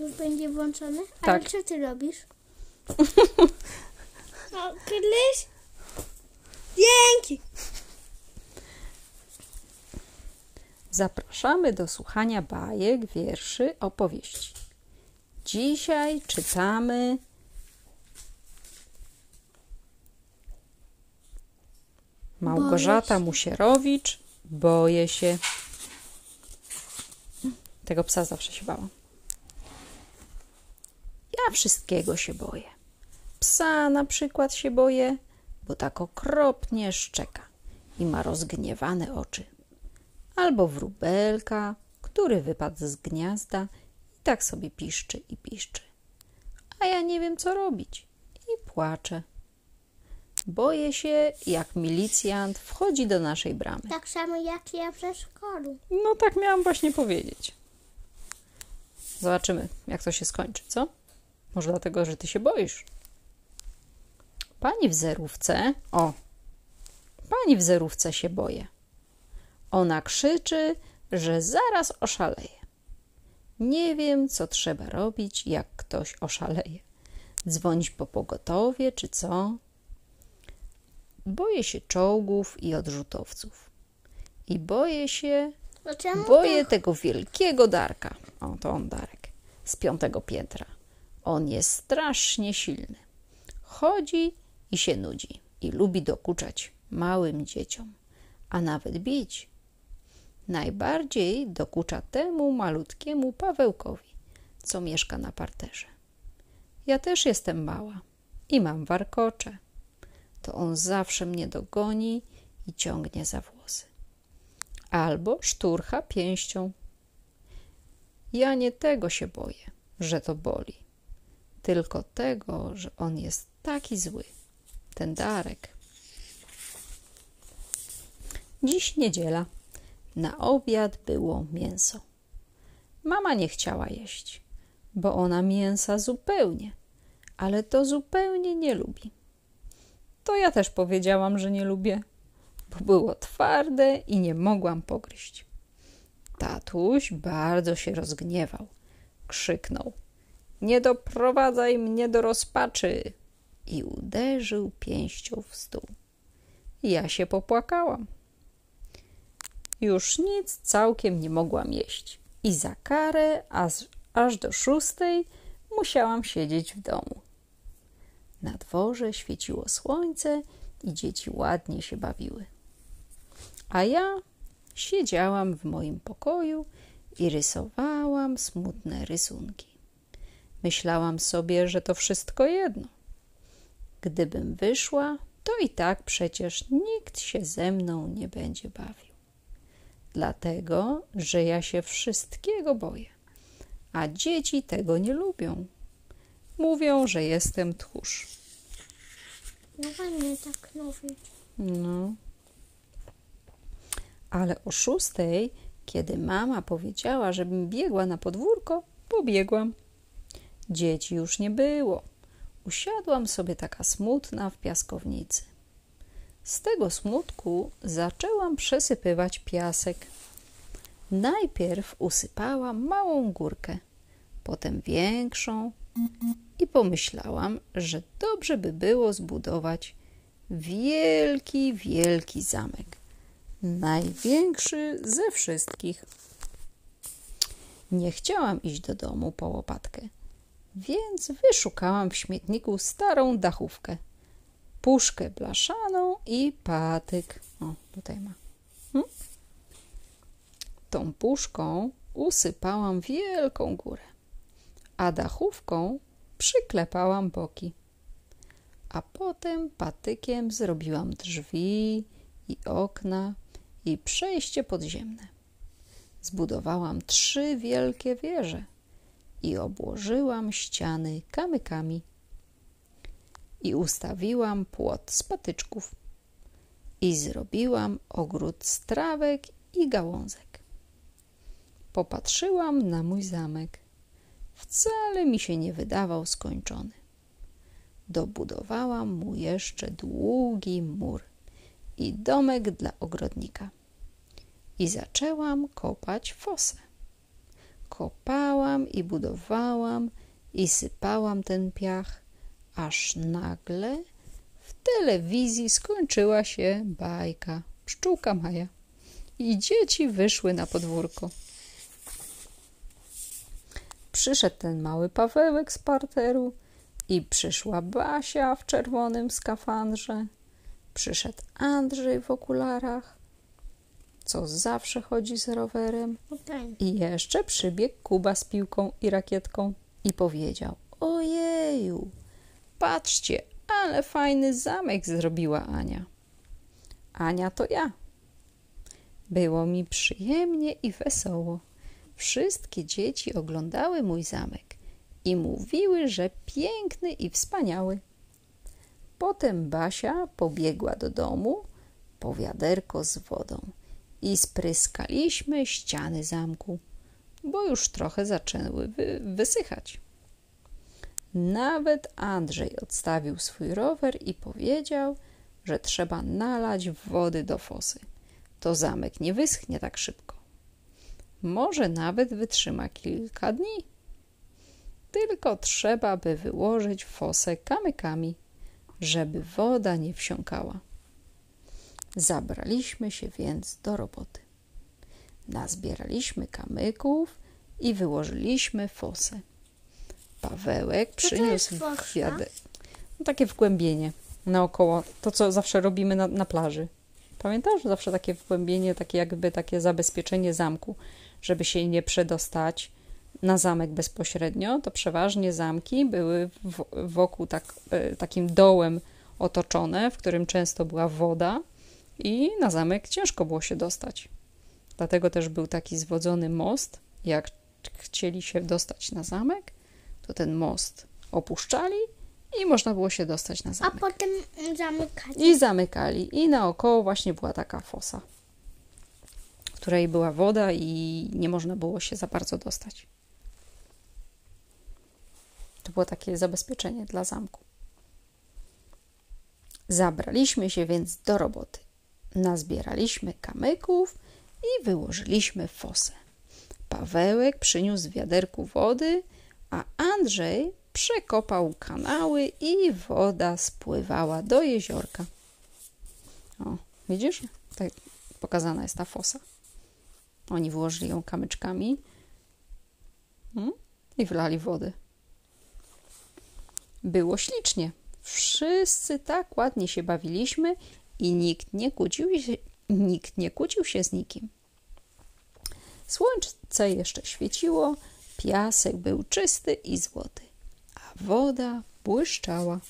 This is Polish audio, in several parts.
Już będzie włączony? Tak. Ale co ty robisz? O, kiedyś? Dzięki! Zapraszamy do słuchania bajek, wierszy, opowieści. Dzisiaj czytamy Małgorzata Boję się. Musierowicz. Boję się. Tego psa zawsze się bałam. Ja wszystkiego się boję. Psa na przykład się boję, bo tak okropnie szczeka i ma rozgniewane oczy albo wróbelka, który wypadł z gniazda i tak sobie piszczy i piszczy. A ja nie wiem, co robić i płaczę. Boję się, jak milicjant wchodzi do naszej bramy. Tak samo jak ja w przedszkolu. No tak miałam właśnie powiedzieć. Zobaczymy, jak to się skończy, co? Może dlatego, że ty się boisz. Pani w zerówce, o, pani w zerówce się boję. Ona krzyczy, że zaraz oszaleje. Nie wiem, co trzeba robić, jak ktoś oszaleje. Dzwonić po pogotowie, czy co? Boję się czołgów i odrzutowców. I boję się, No boję tak? tego wielkiego Darka. O, to on Darek. Z piątego piętra. On jest strasznie silny. Chodzi i się nudzi. I lubi dokuczać małym dzieciom, a nawet bić. Najbardziej dokucza temu malutkiemu Pawełkowi, co mieszka na parterze. Ja też jestem mała i mam warkocze. To on zawsze mnie dogoni i ciągnie za włosy. Albo szturcha pięścią. Ja nie tego się boję, że to boli, tylko tego, że on jest taki zły, ten Darek. Dziś niedziela. Na obiad było mięso. Mama nie chciała jeść, bo ona mięsa zupełnie, ale to zupełnie nie lubi. To ja też powiedziałam, że nie lubię, bo było twarde i nie mogłam pogryźć. Tatuś bardzo się rozgniewał. Krzyknął: Nie doprowadzaj mnie do rozpaczy! I uderzył pięścią w stół. Ja się popłakałam. Już nic całkiem nie mogłam jeść i za karę aż, aż do szóstej musiałam siedzieć w domu. Na dworze świeciło słońce i dzieci ładnie się bawiły. A ja siedziałam w moim pokoju i rysowałam smutne rysunki. Myślałam sobie, że to wszystko jedno. Gdybym wyszła, to i tak przecież nikt się ze mną nie będzie bawił. Dlatego, że ja się wszystkiego boję, a dzieci tego nie lubią. Mówią, że jestem tchórz. No ładnie tak mówić. No. Ale o szóstej, kiedy mama powiedziała, żebym biegła na podwórko, pobiegłam. Dzieci już nie było. Usiadłam sobie taka smutna w piaskownicy. Z tego smutku zaczęłam przesypywać piasek. Najpierw usypałam małą górkę, potem większą i pomyślałam, że dobrze by było zbudować wielki, wielki zamek. Największy ze wszystkich. Nie chciałam iść do domu po łopatkę, więc wyszukałam w śmietniku starą dachówkę, puszkę blaszaną i patyk. O, tutaj ma. Hm? Tą puszką usypałam wielką górę, a dachówką przyklepałam boki. A potem patykiem zrobiłam drzwi i okna i przejście podziemne. Zbudowałam trzy wielkie wieże i obłożyłam ściany kamykami. I ustawiłam płot z patyczków. I zrobiłam ogród z trawek i gałązek. Popatrzyłam na mój zamek. Wcale mi się nie wydawał skończony. Dobudowałam mu jeszcze długi mur i domek dla ogrodnika. I zaczęłam kopać fosę. Kopałam i budowałam i sypałam ten piach, aż nagle w telewizji skończyła się bajka Pszczółka Maja i dzieci wyszły na podwórko. Przyszedł ten mały Pawełek z parteru i przyszła Basia w czerwonym skafandrze. Przyszedł Andrzej w okularach, co zawsze chodzi z rowerem. Okej. I jeszcze przybiegł Kuba z piłką i rakietką i powiedział: Ojeju, patrzcie, ale fajny zamek zrobiła Ania. Ania to ja. Było mi przyjemnie i wesoło. Wszystkie dzieci oglądały mój zamek i mówiły, że piękny i wspaniały. Potem Basia pobiegła do domu po wiaderko z wodą i spryskaliśmy ściany zamku, bo już trochę zaczęły wy- wysychać. Nawet Andrzej odstawił swój rower i powiedział, że trzeba nalać wody do fosy. To zamek nie wyschnie tak szybko. Może nawet wytrzyma kilka dni. Tylko trzeba by wyłożyć fosę kamykami, żeby woda nie wsiąkała. Zabraliśmy się więc do roboty. Nazbieraliśmy kamyków i wyłożyliśmy fosę. Pawełek przyniósł kwiatek. No, takie wgłębienie naokoło. To, co zawsze robimy na, na plaży. Pamiętasz? Zawsze takie wgłębienie, takie jakby takie zabezpieczenie zamku, żeby się nie przedostać na zamek bezpośrednio. To przeważnie zamki były wokół tak, e, takim dołem otoczone, w którym często była woda i na zamek ciężko było się dostać. Dlatego też był taki zwodzony most. Jak chcieli się dostać na zamek, to ten most opuszczali i można było się dostać na A zamek. potem zamykać. I zamykali. I naokoło właśnie była taka fosa, w której była woda i nie można było się za bardzo dostać. To było takie zabezpieczenie dla zamku. Zabraliśmy się więc do roboty. Nazbieraliśmy kamyków i wyłożyliśmy fosę. Pawełek przyniósł wiaderku wody, a Andrzej przekopał kanały i woda spływała do jeziorka. O, widzisz? Tak pokazana jest ta fosa. Oni włożyli ją kamyczkami mm, i wlali wody. Było ślicznie. Wszyscy tak ładnie się bawiliśmy i nikt nie kłócił się, nikt nie kłócił się z nikim. Słońce jeszcze świeciło, piasek był czysty i złoty, a woda błyszczała.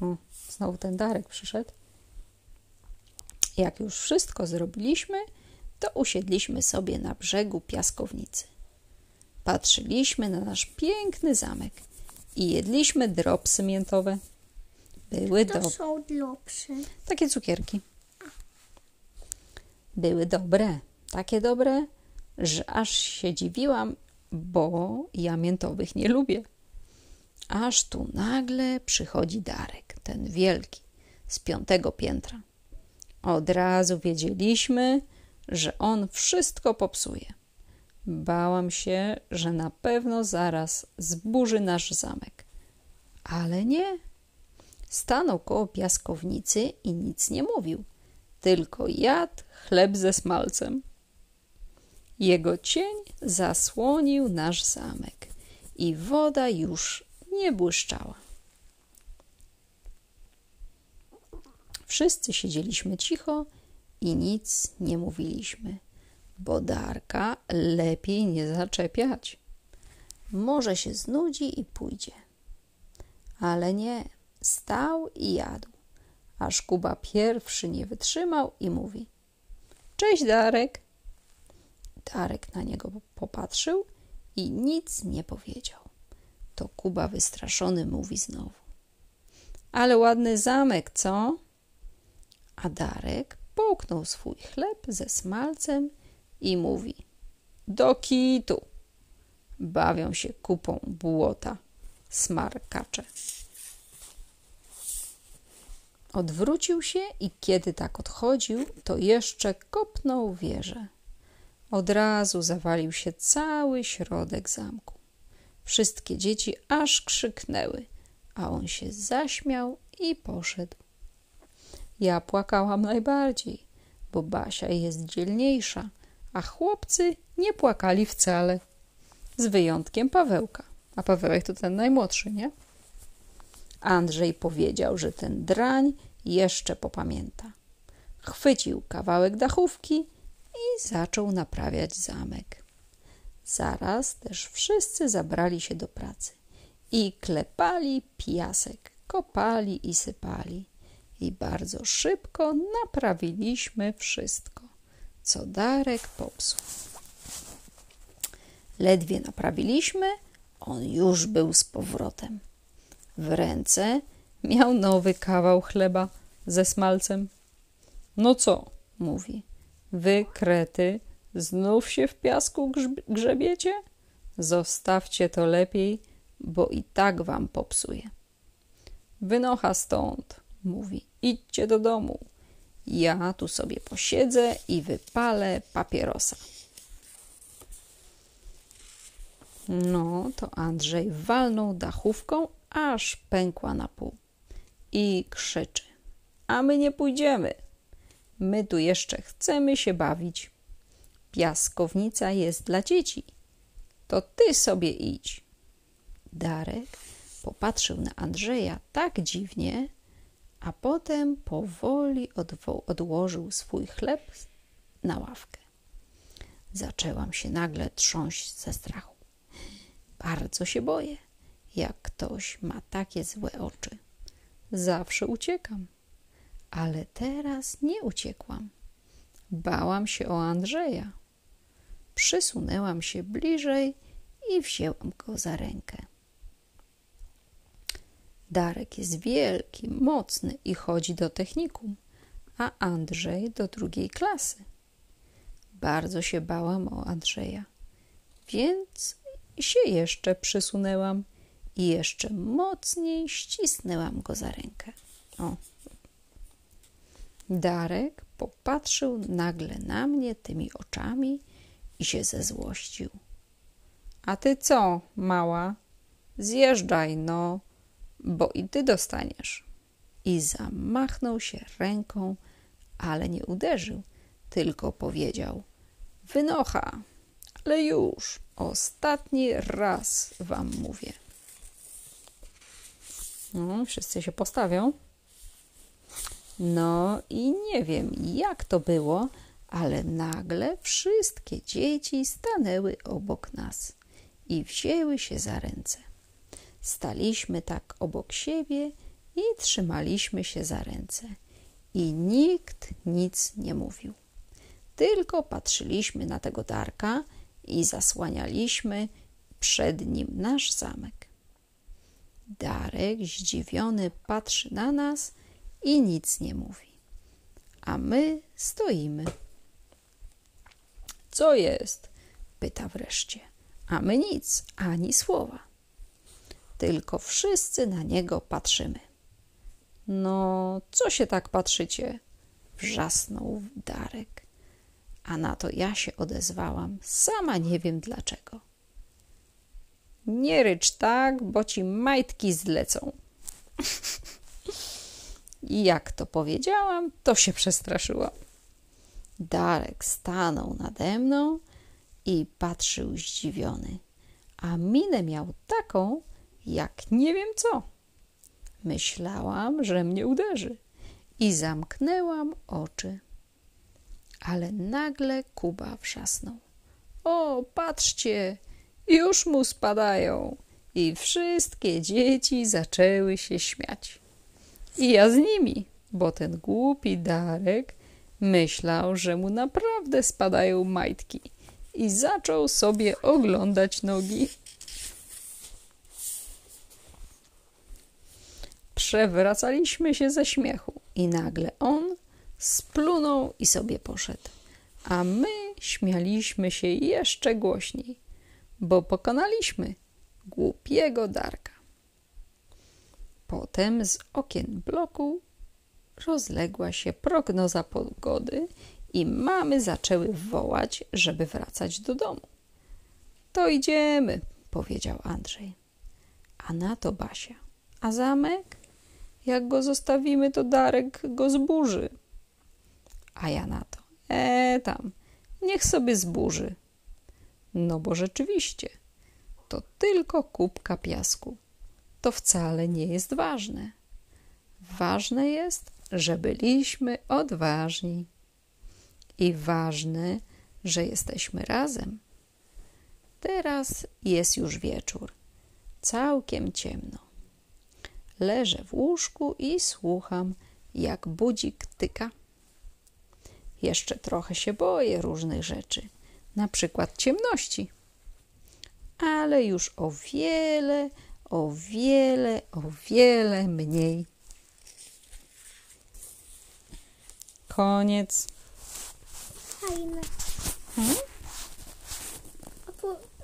O, znowu ten Darek przyszedł. Jak już wszystko zrobiliśmy, to usiedliśmy sobie na brzegu piaskownicy. Patrzyliśmy na nasz piękny zamek i jedliśmy dropsy miętowe. Były To dobre. są dlopsy. Takie cukierki. Były dobre, takie dobre, że aż się dziwiłam, bo ja miętowych nie lubię. Aż tu nagle przychodzi Darek, ten wielki, z piątego piętra. Od razu wiedzieliśmy, że on wszystko popsuje. Bałam się, że na pewno zaraz zburzy nasz zamek. Ale nie. Stanął koło piaskownicy i nic nie mówił, tylko jadł chleb ze smalcem. Jego cień zasłonił nasz zamek i woda już nie błyszczała. Wszyscy siedzieliśmy cicho i nic nie mówiliśmy, bo Darka lepiej nie zaczepiać. Może się znudzi i pójdzie. Ale nie, stał i jadł, aż Kuba pierwszy nie wytrzymał i mówi: Cześć, Darek. Darek na niego popatrzył i nic nie powiedział. To Kuba wystraszony mówi znowu: Ale ładny zamek, co? A Darek połknął swój chleb ze smalcem i mówi: Do kitu. Bawią się kupą błota, smarkacze. Odwrócił się i kiedy tak odchodził, to jeszcze kopnął wieżę. Od razu zawalił się cały środek zamku. Wszystkie dzieci aż krzyknęły, a on się zaśmiał i poszedł. Ja płakałam najbardziej, bo Basia jest dzielniejsza, a chłopcy nie płakali wcale. Z wyjątkiem Pawełka. A Pawełek to ten najmłodszy, nie? Andrzej powiedział, że ten drań jeszcze popamięta. Chwycił kawałek dachówki i zaczął naprawiać zamek. Zaraz też wszyscy zabrali się do pracy i klepali piasek, kopali i sypali. I bardzo szybko naprawiliśmy wszystko, co Darek popsuł. Ledwie naprawiliśmy, on już był z powrotem. W ręce miał nowy kawał chleba ze smalcem. No co, mówi, wy krety znów się w piasku grzebiecie? Zostawcie to lepiej, bo i tak wam popsuje. Wynocha stąd, mówi, idźcie do domu. Ja tu sobie posiedzę i wypalę papierosa. No, to Andrzej walnął dachówką, aż pękła na pół. I krzyczy: A my nie pójdziemy. My tu jeszcze chcemy się bawić. Piaskownica jest dla dzieci. To ty sobie idź. Darek popatrzył na Andrzeja tak dziwnie, a potem powoli odłożył swój chleb na ławkę. Zaczęłam się nagle trząść ze strachu. Bardzo się boję, jak ktoś ma takie złe oczy. Zawsze uciekam, ale teraz nie uciekłam. Bałam się o Andrzeja. Przysunęłam się bliżej i wzięłam go za rękę. Darek jest wielki, mocny i chodzi do technikum, a Andrzej do drugiej klasy. Bardzo się bałam o Andrzeja, więc się jeszcze przysunęłam i jeszcze mocniej ścisnęłam go za rękę. O. Darek popatrzył nagle na mnie tymi oczami i się zezłościł. A ty co, mała? Zjeżdżaj, no, bo i ty dostaniesz. I zamachnął się ręką, ale nie uderzył, tylko powiedział: Wynocha, ale już, ostatni raz wam mówię. No, wszyscy się postawią. No i nie wiem, jak to było, ale nagle wszystkie dzieci stanęły obok nas i wzięły się za ręce. Staliśmy tak obok siebie i trzymaliśmy się za ręce. I nikt nic nie mówił. Tylko patrzyliśmy na tego Darka i zasłanialiśmy przed nim nasz zamek. Darek zdziwiony patrzy na nas i nic nie mówi. A my stoimy. Co jest? pyta wreszcie. A my nic, ani słowa. Tylko wszyscy na niego patrzymy. No, co się tak patrzycie? Wrzasnął Darek. A na to ja się odezwałam, sama nie wiem dlaczego. Nie rycz tak, bo ci majtki zlecą. I jak to powiedziałam, to się przestraszyłam. Darek stanął nade mną i patrzył zdziwiony, a minę miał taką, jak nie wiem co. Myślałam, że mnie uderzy i zamknęłam oczy. Ale nagle Kuba wrzasnął. O, patrzcie, już mu spadają. I wszystkie dzieci zaczęły się śmiać. I ja z nimi, bo ten głupi Darek myślał, że mu naprawdę spadają majtki i zaczął sobie oglądać nogi. Przewracaliśmy się ze śmiechu i nagle on splunął i sobie poszedł, a my śmialiśmy się jeszcze głośniej, bo pokonaliśmy głupiego Darka. Potem z okien bloku rozległa się prognoza pogody i mamy zaczęły wołać, żeby wracać do domu. To idziemy, powiedział Andrzej. A na to Basia. A zamek? Jak go zostawimy, to Darek go zburzy. A ja na to. E tam, niech sobie zburzy. No bo rzeczywiście, to tylko kubka piasku. To wcale nie jest ważne. Ważne jest, że byliśmy odważni. I ważne, że jesteśmy razem. Teraz jest już wieczór, całkiem ciemno. Leżę w łóżku i słucham, jak budzik tyka. Jeszcze trochę się boję różnych rzeczy, na przykład ciemności. Ale już o wiele, o wiele, o wiele mniej. Koniec. Fajne. Hmm?